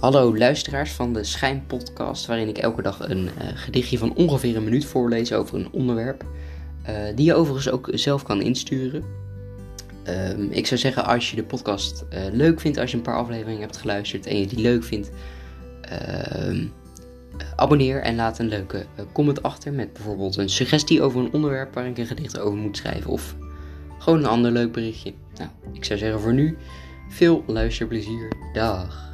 Hallo luisteraars van de Schijnpodcast, waarin ik elke dag een uh, gedichtje van ongeveer een minuut voorlees over een onderwerp, uh, die je overigens ook zelf kan insturen. Um, ik zou zeggen, als je de podcast uh, leuk vindt, als je een paar afleveringen hebt geluisterd en je die leuk vindt, ehm, abonneer en laat een leuke comment achter met bijvoorbeeld een suggestie over een onderwerp waar ik een gedicht over moet schrijven of gewoon een ander leuk berichtje. Nou, ik zou zeggen voor nu, veel luisterplezier. Dag.